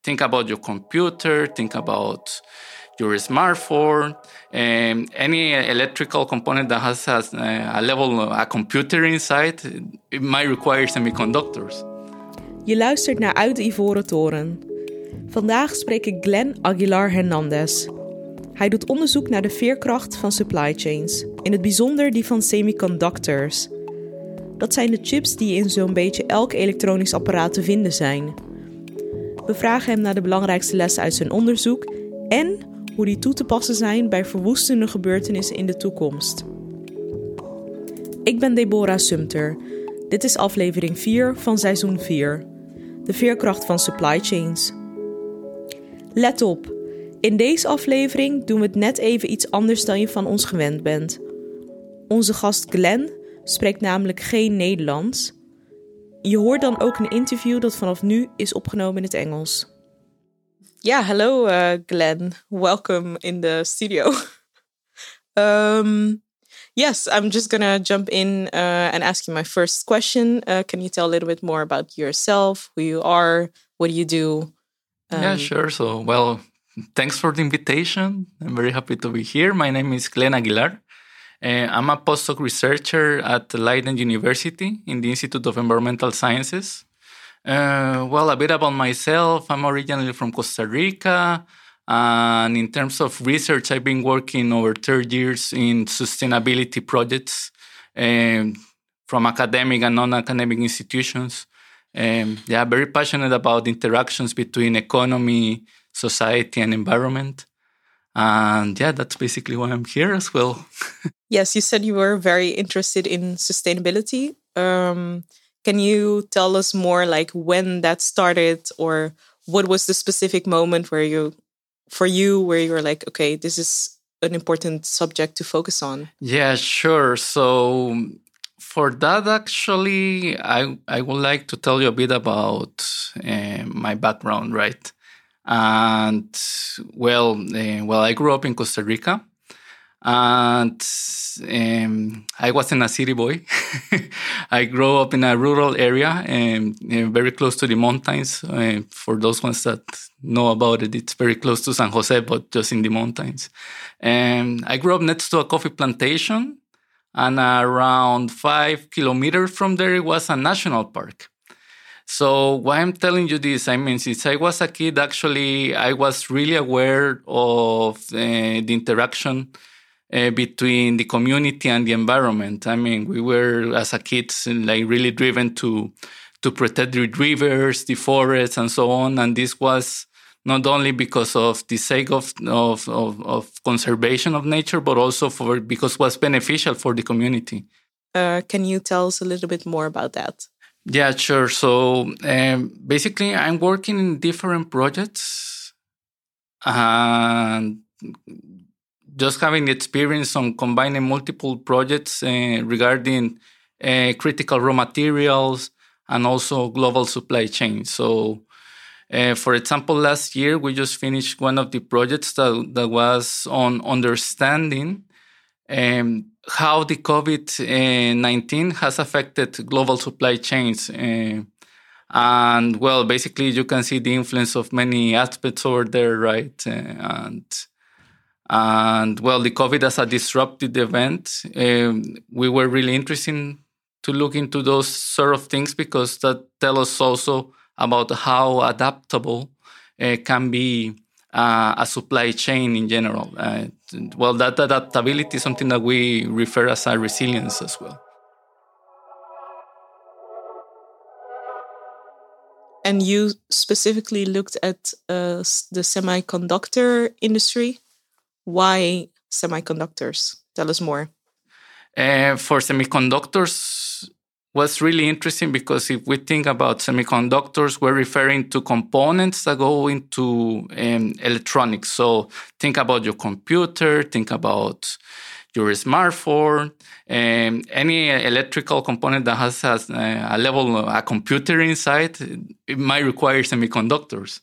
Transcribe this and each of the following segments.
think about your computer, think about your smartphone, um, any electrical component that has a, a level, a computer inside, it might require semiconductors. Je luistert naar Uit de Ivoren Toren. Vandaag spreek ik Glenn Aguilar Hernandez. Hij doet onderzoek naar de veerkracht van supply chains, in het bijzonder die van semiconductors. Dat zijn de chips die in zo'n beetje elk elektronisch apparaat te vinden zijn. We vragen hem naar de belangrijkste lessen uit zijn onderzoek en hoe die toe te passen zijn bij verwoestende gebeurtenissen in de toekomst. Ik ben Deborah Sumter. Dit is aflevering 4 van seizoen 4. De veerkracht van supply chains. Let op, in deze aflevering doen we het net even iets anders dan je van ons gewend bent. Onze gast Glenn spreekt namelijk geen Nederlands. Je hoort dan ook een interview dat vanaf nu is opgenomen in het Engels. Ja, hello uh, Glenn. Welcome in the studio. um, yes, I'm just gonna jump in uh, and ask you my first question. Uh, can you tell a little bit more about yourself, who you are, what do you do? Um, yeah, sure. So, well, thanks for the invitation. I'm very happy to be here. My name is Glenn Aguilar. Uh, I'm a postdoc researcher at Leiden University in the Institute of Environmental Sciences. Uh, well, a bit about myself. I'm originally from Costa Rica. And in terms of research, I've been working over 30 years in sustainability projects um, from academic and non academic institutions. Um, yeah, very passionate about interactions between economy, society, and environment. And yeah, that's basically why I'm here as well. yes, you said you were very interested in sustainability. Um, can you tell us more, like when that started, or what was the specific moment where you, for you, where you were like, okay, this is an important subject to focus on? Yeah, sure. So for that, actually, I I would like to tell you a bit about uh, my background, right? And well, uh, well, I grew up in Costa Rica, and um, I wasn't a city boy. I grew up in a rural area, and uh, very close to the mountains. Uh, for those ones that know about it, it's very close to San Jose, but just in the mountains. And I grew up next to a coffee plantation, and around five kilometers from there, was a national park. So why I'm telling you this, I mean, since I was a kid, actually, I was really aware of uh, the interaction uh, between the community and the environment. I mean, we were as a kids like really driven to to protect the rivers, the forests, and so on. And this was not only because of the sake of of, of, of conservation of nature, but also for because was beneficial for the community. Uh, can you tell us a little bit more about that? Yeah, sure. So um, basically, I'm working in different projects and just having experience on combining multiple projects uh, regarding uh, critical raw materials and also global supply chain. So, uh, for example, last year we just finished one of the projects that, that was on understanding um, how the COVID 19 has affected global supply chains. Uh, and well, basically, you can see the influence of many aspects over there, right? Uh, and and well, the COVID as a disrupted event, um, we were really interested to look into those sort of things because that tell us also about how adaptable uh, can be uh, a supply chain in general. Uh, well, that adaptability is something that we refer as a resilience as well. And you specifically looked at uh, the semiconductor industry. Why semiconductors? Tell us more. Uh, for semiconductors, was really interesting because if we think about semiconductors, we're referring to components that go into um, electronics. So think about your computer, think about your smartphone, um, any electrical component that has, has uh, a level, a computer inside, it might require semiconductors.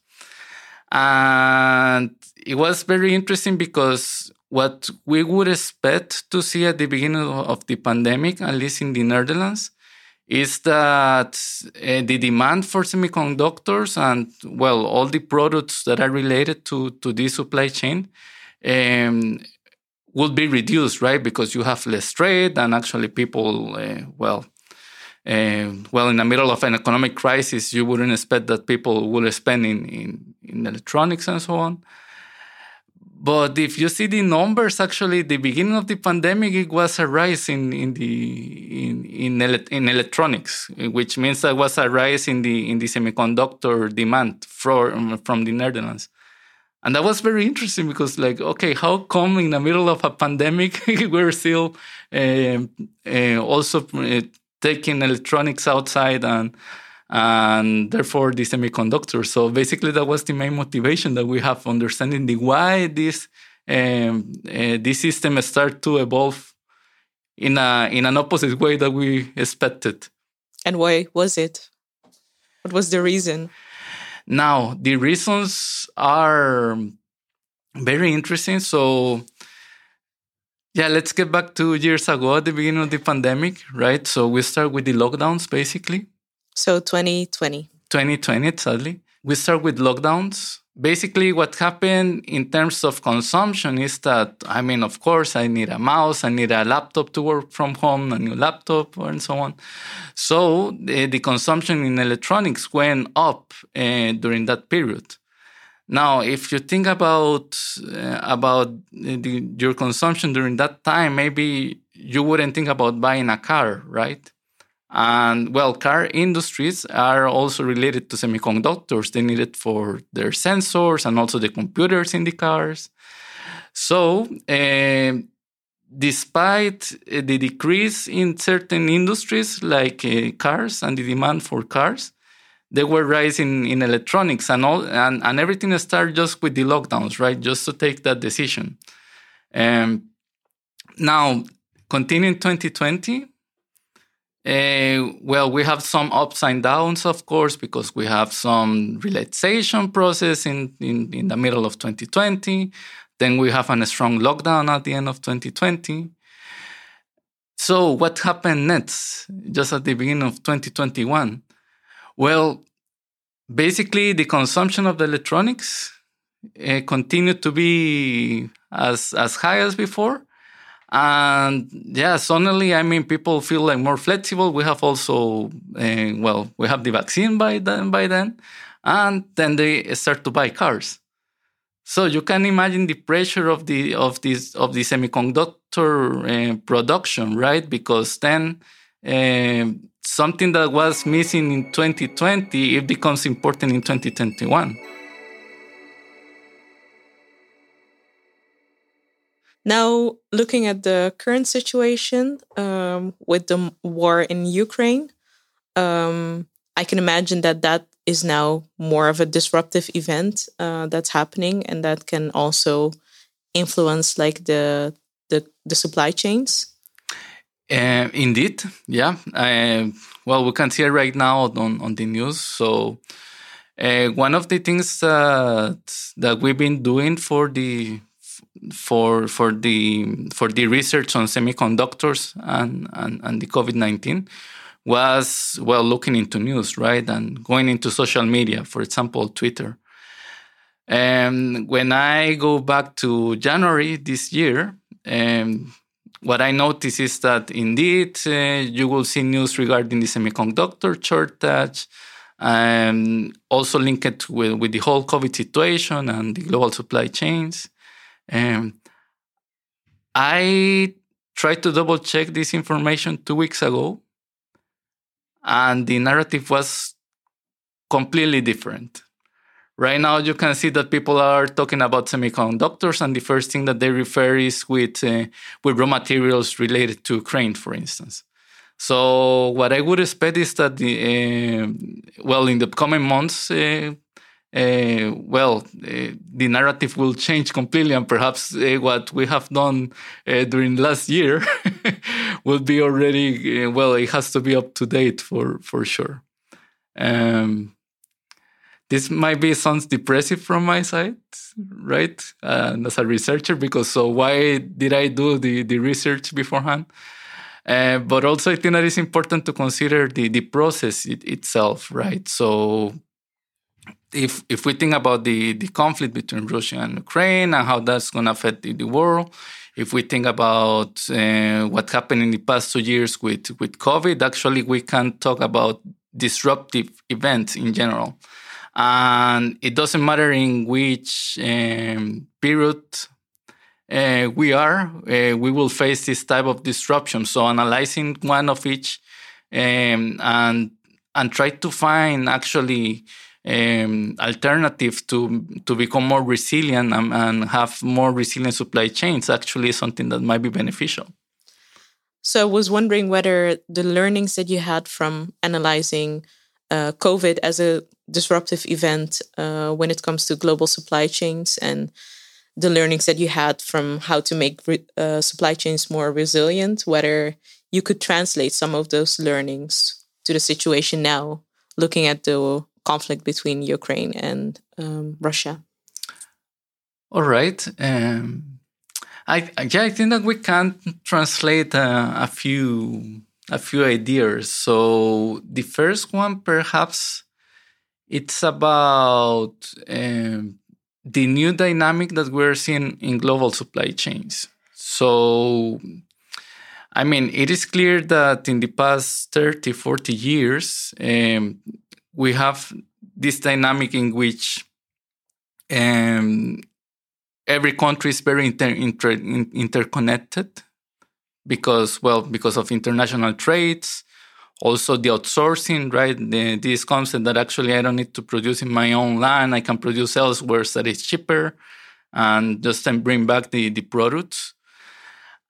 And it was very interesting because what we would expect to see at the beginning of the pandemic, at least in the Netherlands, is that uh, the demand for semiconductors and well all the products that are related to to this supply chain um, will be reduced right? Because you have less trade and actually people uh, well uh, well in the middle of an economic crisis you wouldn't expect that people will spend in, in, in electronics and so on but if you see the numbers, actually, the beginning of the pandemic, it was a rise in in the in in, ele- in electronics, which means there was a rise in the in the semiconductor demand from from the Netherlands, and that was very interesting because, like, okay, how come in the middle of a pandemic we're still uh, uh, also uh, taking electronics outside and and therefore the semiconductors. So basically, that was the main motivation that we have understanding the why this um, uh, this system start to evolve in a in an opposite way that we expected. And why was it? What was the reason? Now the reasons are very interesting. So. Yeah, let's get back two years ago at the beginning of the pandemic, right? So we start with the lockdowns basically. So 2020. 2020, sadly. We start with lockdowns. Basically, what happened in terms of consumption is that, I mean, of course, I need a mouse, I need a laptop to work from home, a new laptop, and so on. So the, the consumption in electronics went up uh, during that period. Now, if you think about uh, about the, your consumption during that time, maybe you wouldn't think about buying a car, right? And well, car industries are also related to semiconductors. They need it for their sensors and also the computers in the cars. So, uh, despite the decrease in certain industries like uh, cars and the demand for cars, they were rising in electronics and all, and, and everything started just with the lockdowns, right? Just to take that decision. Um, now, continuing 2020, uh, well, we have some ups and downs, of course, because we have some relaxation process in, in, in the middle of 2020. Then we have a strong lockdown at the end of 2020. So, what happened next, just at the beginning of 2021? Well, basically, the consumption of the electronics uh, continued to be as, as high as before and yeah suddenly i mean people feel like more flexible. We have also uh, well we have the vaccine by then by then and then they start to buy cars. So you can imagine the pressure of the of this of the semiconductor uh, production right? Because then uh, something that was missing in 2020 it becomes important in 2021 Now, looking at the current situation um, with the war in Ukraine, um, I can imagine that that is now more of a disruptive event uh, that's happening, and that can also influence like the the, the supply chains. Uh, indeed, yeah. Uh, well, we can see it right now on on the news. So. Uh, one of the things that that we've been doing for the for for the for the research on semiconductors and and, and the COVID nineteen was well looking into news right and going into social media, for example, Twitter. And when I go back to January this year, um, what I notice is that indeed uh, you will see news regarding the semiconductor shortage, and also linked with, with the whole COVID situation and the global supply chains. Um, I tried to double check this information two weeks ago, and the narrative was completely different. Right now, you can see that people are talking about semiconductors, and the first thing that they refer is with uh, with raw materials related to Ukraine, for instance. So, what I would expect is that the uh, well, in the coming months, uh, uh, well, uh, the narrative will change completely, and perhaps uh, what we have done uh, during last year will be already uh, well. It has to be up to date for for sure. Um, this might be sounds depressive from my side, right? And as a researcher, because so why did I do the the research beforehand? Uh, but also, I think that it's important to consider the, the process it, itself, right? So, if if we think about the, the conflict between Russia and Ukraine and how that's going to affect the, the, world, if we think about uh, what happened in the past two years with, with COVID, actually, we can talk about disruptive events in general. And it doesn't matter in which um, period uh, we are, uh, we will face this type of disruption. So analyzing one of each um, and and try to find actually um, alternative to to become more resilient and, and, have more resilient supply chains actually is something that might be beneficial. So I was wondering whether the learnings that you had from analyzing uh, COVID as a disruptive event uh, when it comes to global supply chains and the learnings that you had from how to make uh, supply chains more resilient, whether you could translate some of those learnings to the situation now, looking at the conflict between Ukraine and um, Russia. All right. Um, I yeah, I think that we can translate uh, a few a few ideas. So the first one, perhaps, it's about um, the new dynamic that we're seeing in global supply chains. So, I mean, it is clear that in the past 30, 40 years, um, we have this dynamic in which um, every country is very inter- inter- interconnected because, well, because of international trades, also the outsourcing, right? The, this concept that actually I don't need to produce in my own land, I can produce elsewhere that is cheaper and just then bring back the, the products.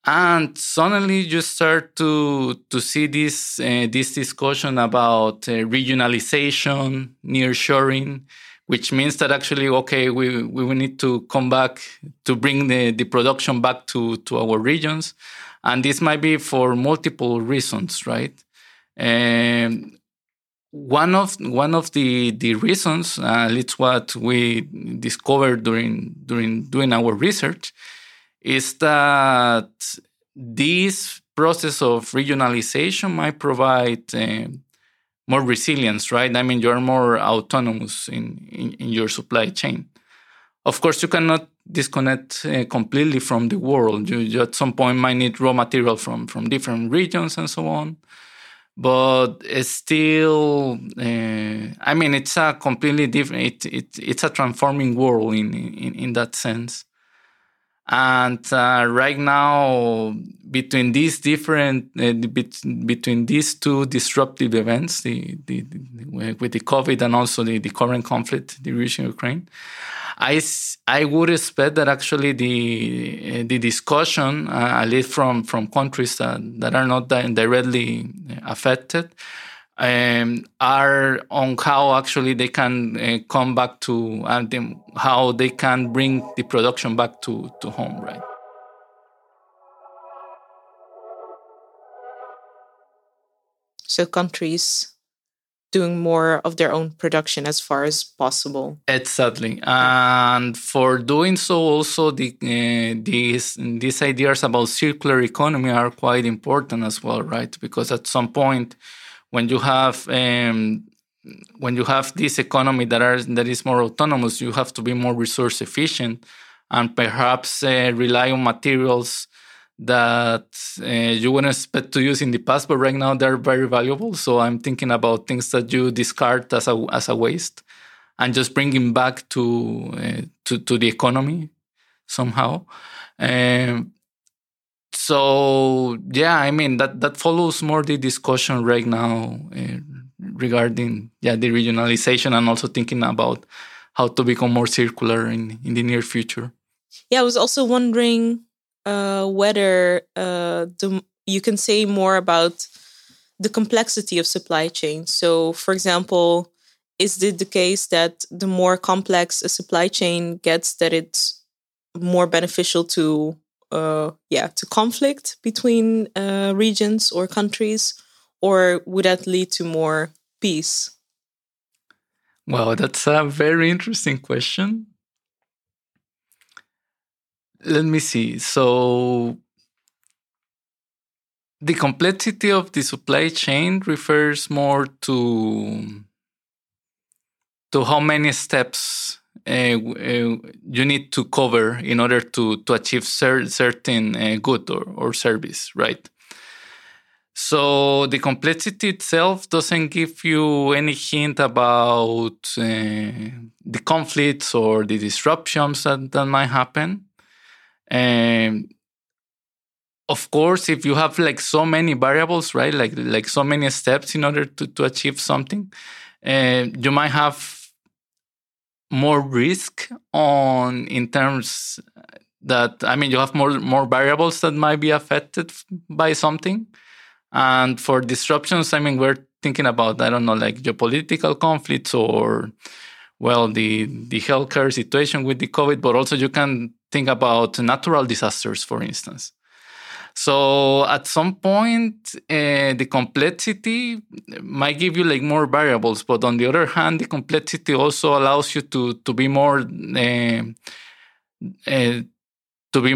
And suddenly you start to, to see this, uh, this discussion about uh, regionalization, nearshoring, which means that actually, okay, we, we need to come back to bring the, the production back to, to our regions. And this might be for multiple reasons, right? Um, one of one of the the reasons, uh, it's what we discovered during during doing our research, is that this process of regionalization might provide uh, more resilience, right? I mean, you're more autonomous in, in, in your supply chain. Of course, you cannot disconnect uh, completely from the world. You, you, at some point might need raw material from from different regions and so on but it's still uh, i mean it's a completely different it, it, it's a transforming world in, in, in that sense and uh, right now between these different uh, between these two disruptive events the, the, the, with the covid and also the, the current conflict the russia ukraine I, I would expect that actually the the discussion, uh, at least from, from countries that, that are not directly affected, um, are on how actually they can uh, come back to and uh, how they can bring the production back to, to home, right? So countries doing more of their own production as far as possible. Exactly, and for doing so, also the uh, these these ideas about circular economy are quite important as well, right? Because at some point, when you have um, when you have this economy that are that is more autonomous, you have to be more resource efficient, and perhaps uh, rely on materials that uh, you wouldn't expect to use in the past, but right now they're very valuable. So I'm thinking about things that you discard as a as a waste, and just bringing back to uh, to to the economy somehow. Um, so yeah, I mean that that follows more the discussion right now uh, regarding yeah the regionalization and also thinking about how to become more circular in in the near future. Yeah, I was also wondering uh, whether uh, the, you can say more about the complexity of supply chains. So, for example, is it the case that the more complex a supply chain gets, that it's more beneficial to uh, yeah to conflict between uh, regions or countries, or would that lead to more peace? Well, that's a very interesting question let me see. So the complexity of the supply chain refers more to to how many steps uh, uh, you need to cover in order to to achieve cer- certain uh, good or, or service, right? So the complexity itself doesn't give you any hint about uh, the conflicts or the disruptions that, that might happen. Um, of course, if you have like so many variables, right, like like so many steps in order to, to achieve something, you might have more risk on in terms uh, that I mean you have more more variables that might be affected by something and for disruptions, I mean, we're thinking about, I don't know, like geopolitical conflicts or, well, the, the healthcare situation with the COVID, but also you can think about natural disasters, for instance. So at some point, uh, the complexity might give you like more variables, but on the other hand, the complexity also allows you to to be more uh, uh, to be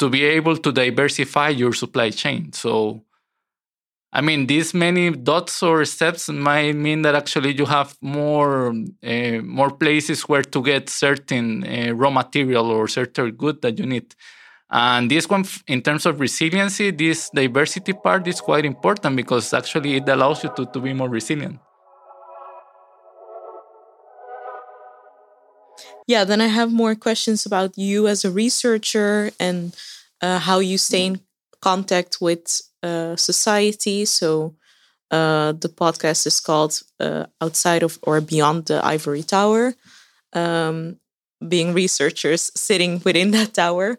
to be able to diversify your supply chain. So I mean, these many dots or steps might mean that actually you have more more places where to get certain raw material or certain good that you need. And this one, in terms of resiliency, this diversity part is quite important because actually it allows you to, to be more resilient. Yeah, then I have more questions about you as a researcher and uh, how you stay in contact with uh, society. So uh, the podcast is called uh, Outside of or Beyond the Ivory Tower. Um, being researchers sitting within that tower,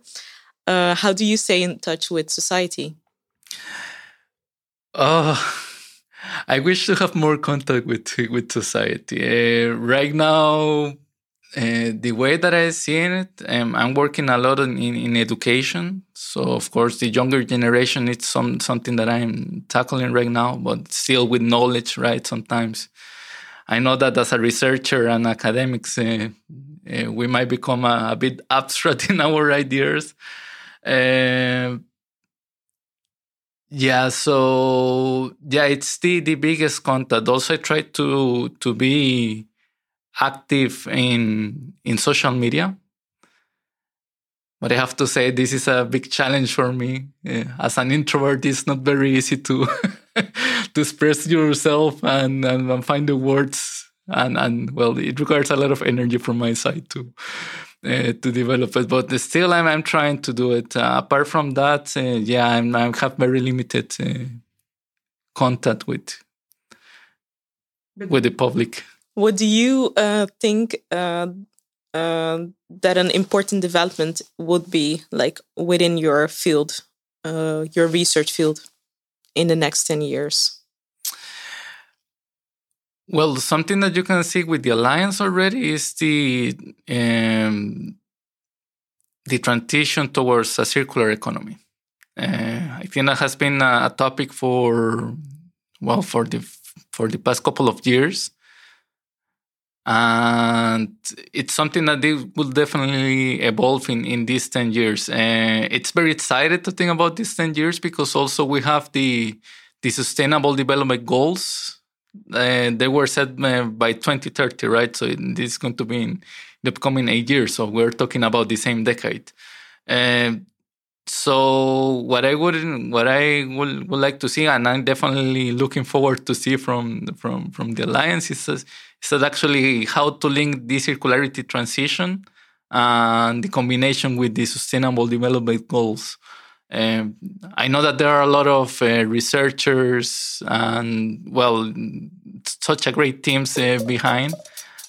uh, how do you stay in touch with society? Oh, I wish to have more contact with with society. Uh, right now, uh, the way that I see it, um, I'm working a lot in, in, education. So of course, the younger generation it's some something that I'm tackling right now, but still with knowledge, right? Sometimes I know that as a researcher and academics, uh, uh, we might become a, a, bit abstract in our ideas. Uh, yeah, so yeah, it's the the biggest contact. Also, I try to to be active in in social media. But i have to say this is a big challenge for me. Uh, as an introvert it's not very easy to to express yourself and, and find the words. And and well it requires a lot of energy from my side to uh, to develop it but still i'm, I'm trying to do it uh, apart from that uh, yeah I'm, i have very limited uh, contact with with the public what do you uh, think uh, uh, that an important development would be, like within your field, uh, your research field, in the next ten years? Well, something that you can see with the alliance already is the um, the transition towards a circular economy. Uh, I think that has been a, a topic for well for the for the past couple of years and it's something that they will definitely evolve in, in these 10 years uh, it's very excited to think about these 10 years because also we have the the sustainable development goals uh, they were set uh, by 2030 right? So this is going to be in the upcoming eight years. So we're talking about the same decade. Uh, so what I would what I would, would like to see, and I'm definitely looking forward to see from from from the alliance is, is that actually how to link the circularity transition and the combination with the sustainable development goals. Um, I know that there are a lot of uh, researchers and well, such a great teams uh, behind,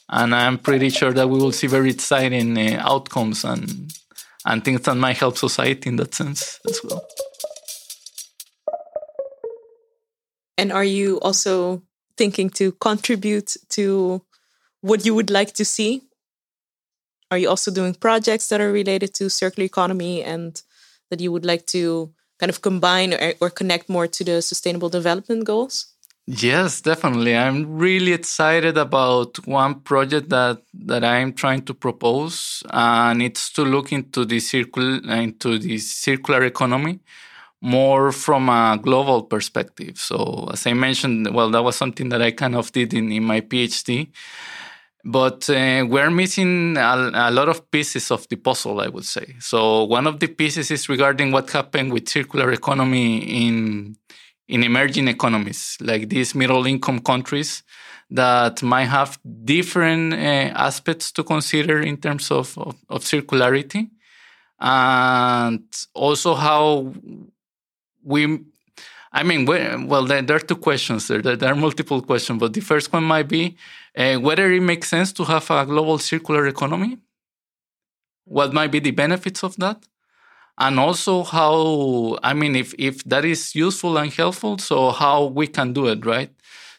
and I'm pretty sure that we will see very exciting uh, outcomes and and things that might help society in that sense as well. And are you also thinking to contribute to what you would like to see? Are you also doing projects that are related to circular economy and that you would like to kind of combine or, or connect more to the sustainable development goals? Yes, definitely. I'm really excited about one project that that I'm trying to propose, and it's to look into the circular into the circular economy, more from a global perspective. So, as I mentioned, well, that was something that I kind of did in, in my PhD. But uh, we're missing a, a, lot of pieces of the puzzle, I would say. So, one of the pieces is regarding what happened with circular economy in, in emerging economies, like these middle income countries that might have different uh, aspects to consider in terms of, of, of circularity and also how we I mean, well, there, are two questions there. There are multiple questions, but the first one might be uh, whether it makes sense to have a global circular economy. What might be the benefits of that? And also how, I mean, if, if that is useful and helpful, so how we can do it, right?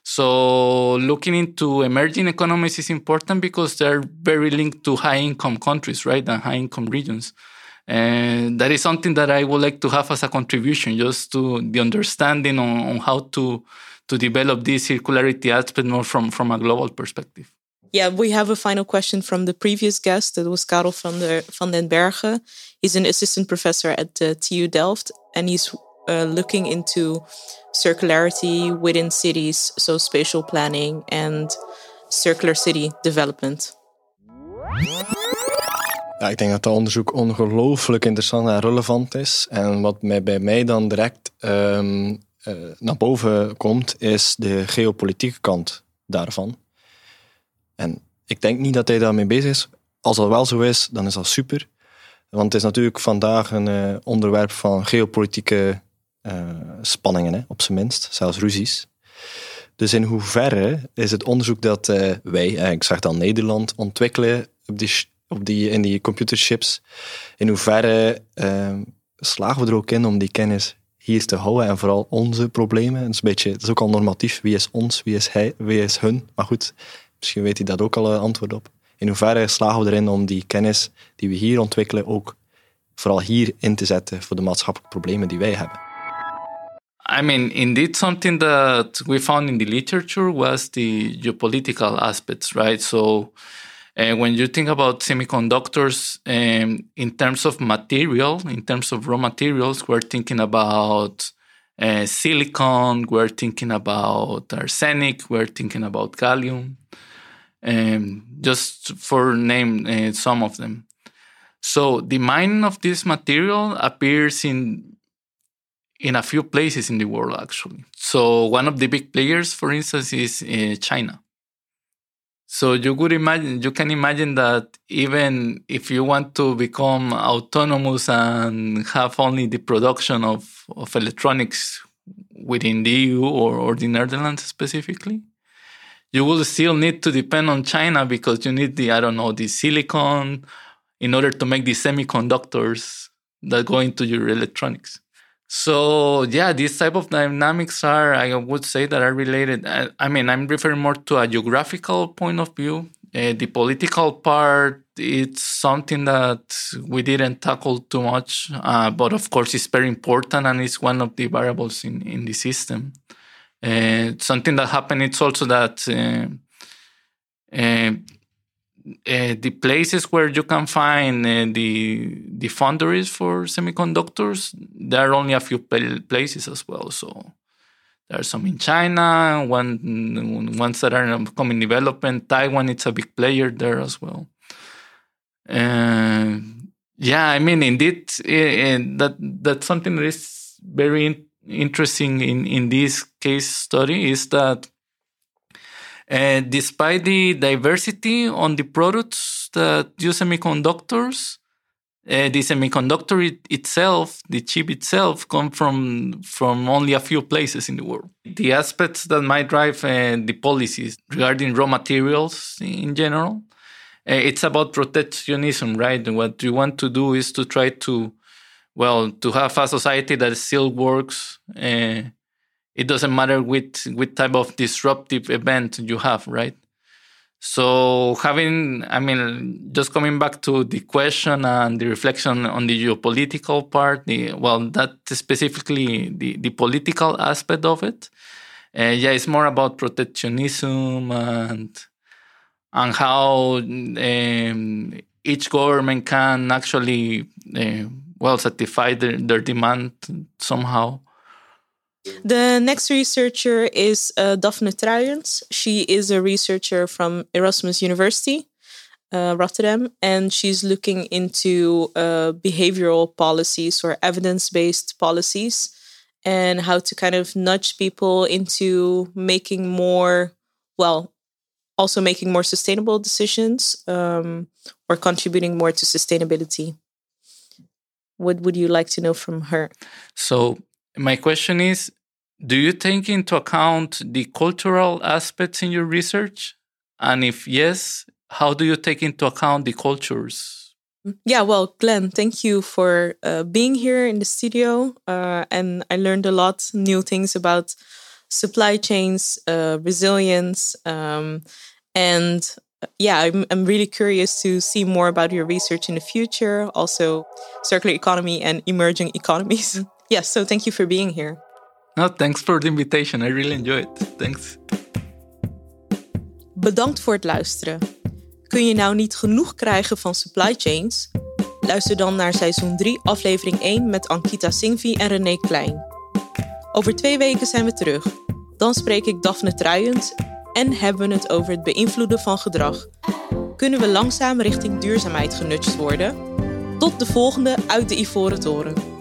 So looking into emerging economies is important because they're very linked to high income countries, right? And high income regions. And that is something that I would like to have as a contribution, just to the understanding on, on how to to develop this circularity aspect more from, from a global perspective. Yeah, we have a final question from the previous guest. That was Karel van, der, van den Bergen. He's an assistant professor at the TU Delft, and he's uh, looking into circularity within cities, so spatial planning and circular city development. Ja, ik denk dat dat onderzoek ongelooflijk interessant en relevant is. En wat mij, bij mij dan direct um, uh, naar boven komt, is de geopolitieke kant daarvan. En ik denk niet dat hij daarmee bezig is. Als dat wel zo is, dan is dat super. Want het is natuurlijk vandaag een uh, onderwerp van geopolitieke uh, spanningen, hè, op zijn minst, zelfs ruzies. Dus in hoeverre is het onderzoek dat wij, ik zeg dan Nederland, ontwikkelen op die op die, in die computerchips. In hoeverre slagen we er ook in om die kennis hier te houden en vooral onze problemen. Het is, een beetje, het is ook al normatief. Wie is ons, wie is hij, wie is hun? Maar goed, misschien weet hij dat ook al een antwoord op. In hoeverre slagen we erin om die kennis die we hier ontwikkelen ook vooral hier in te zetten voor de maatschappelijke problemen die wij hebben? I mean, indeed, something that we found in the literature was the geopolitical aspects, right? So And when you think about semiconductors um, in terms of material, in terms of raw materials, we're thinking about uh, silicon, we're thinking about arsenic, we're thinking about gallium, um, just for name uh, some of them. So the mining of this material appears in in a few places in the world actually. So one of the big players, for instance, is uh, China. So you could imagine, you can imagine that even if you want to become autonomous and have only the production of, of electronics within the EU or, or the Netherlands specifically, you will still need to depend on China because you need the, I don't know, the silicon in order to make the semiconductors that go into your electronics. So yeah, these type of dynamics are, I would say, that are related. I, I mean, I'm referring more to a geographical point of view. Uh, the political part, it's something that we didn't tackle too much, uh, but of course, it's very important and it's one of the variables in in the system. Uh, something that happened. It's also that uh, the places where you can find uh, the the foundries for semiconductors, there are only a few places as well. So there are some in China, one ones that are in coming development. Taiwan, it's a big player there as well. Uh, yeah, I mean, indeed, uh, that that's something that is very in interesting in in this case study is that and despite the diversity on the products that use semiconductors, uh, the semiconductor it itself, the chip itself, come from from only a few places in the world. The aspects that might drive uh, the policies regarding raw materials in general, uh, it's about protectionism, right? And what you want to do is to try to, well, to have a society that still works uh, it doesn't matter which which type of disruptive event you have, right? So having, I mean, just coming back to the question and the reflection on the geopolitical part, the, well, that specifically the, the political aspect of it. Uh, yeah, it's more about protectionism and and how um, each government can actually uh, well satisfy their, their demand somehow. The next researcher is uh, Daphne Truijens. She is a researcher from Erasmus University, uh, Rotterdam, and she's looking into uh, behavioral policies or evidence based policies and how to kind of nudge people into making more, well, also making more sustainable decisions um, or contributing more to sustainability. What would you like to know from her? So, my question is Do you take into account the cultural aspects in your research? And if yes, how do you take into account the cultures? Yeah, well, Glenn, thank you for uh, being here in the studio. Uh, and I learned a lot new things about supply chains, uh, resilience, um, and uh, yeah, I'm, I'm really curious to see more about your research in the future, also circular economy and emerging economies. Yes, so thank you for being here. No, thanks for the invitation. I really enjoy it. Thanks. Bedankt voor het luisteren. Kun je nou niet genoeg krijgen van supply chains? Luister dan naar seizoen 3, aflevering 1 met Ankita Singvi en René Klein. Over twee weken zijn we terug. Dan spreek ik Daphne Truijens en hebben we het over het beïnvloeden van gedrag. Kunnen we langzaam richting duurzaamheid genutst worden? Tot de volgende uit de Ivoren Toren.